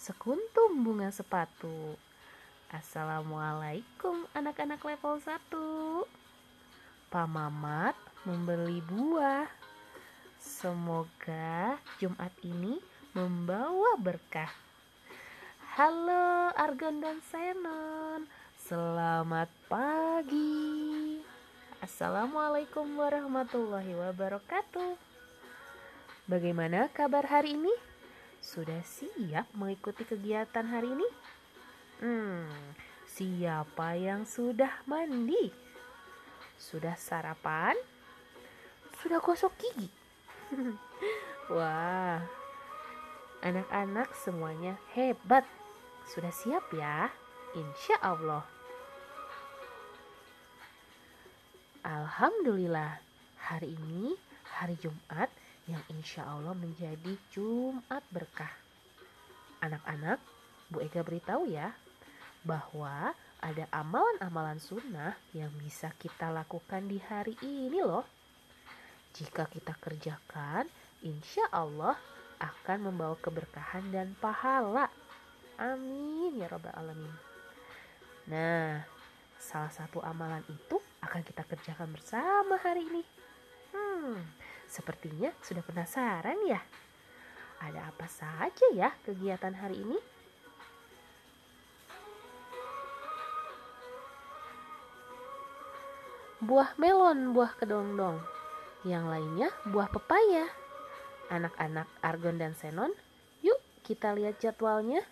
sekuntum bunga sepatu. Assalamualaikum anak-anak level 1. Pak Mamat membeli buah. Semoga Jumat ini membawa berkah. Halo Argon dan Senon, selamat pagi. Assalamualaikum warahmatullahi wabarakatuh. Bagaimana kabar hari ini? Sudah siap mengikuti kegiatan hari ini? Hmm, siapa yang sudah mandi? Sudah sarapan? Sudah gosok gigi? Wah, anak-anak semuanya hebat. Sudah siap ya? Insya Allah. Alhamdulillah, hari ini hari Jumat yang insya Allah menjadi Jumat berkah. Anak-anak, Bu Ega beritahu ya, bahwa ada amalan-amalan sunnah yang bisa kita lakukan di hari ini loh. Jika kita kerjakan, insya Allah akan membawa keberkahan dan pahala. Amin ya Rabbal 'Alamin. Nah, salah satu amalan itu akan kita kerjakan bersama hari ini. Hmm, sepertinya sudah penasaran ya? Ada apa saja ya kegiatan hari ini? Buah melon, buah kedongdong. Yang lainnya buah pepaya. Anak-anak Argon dan Senon, yuk kita lihat jadwalnya.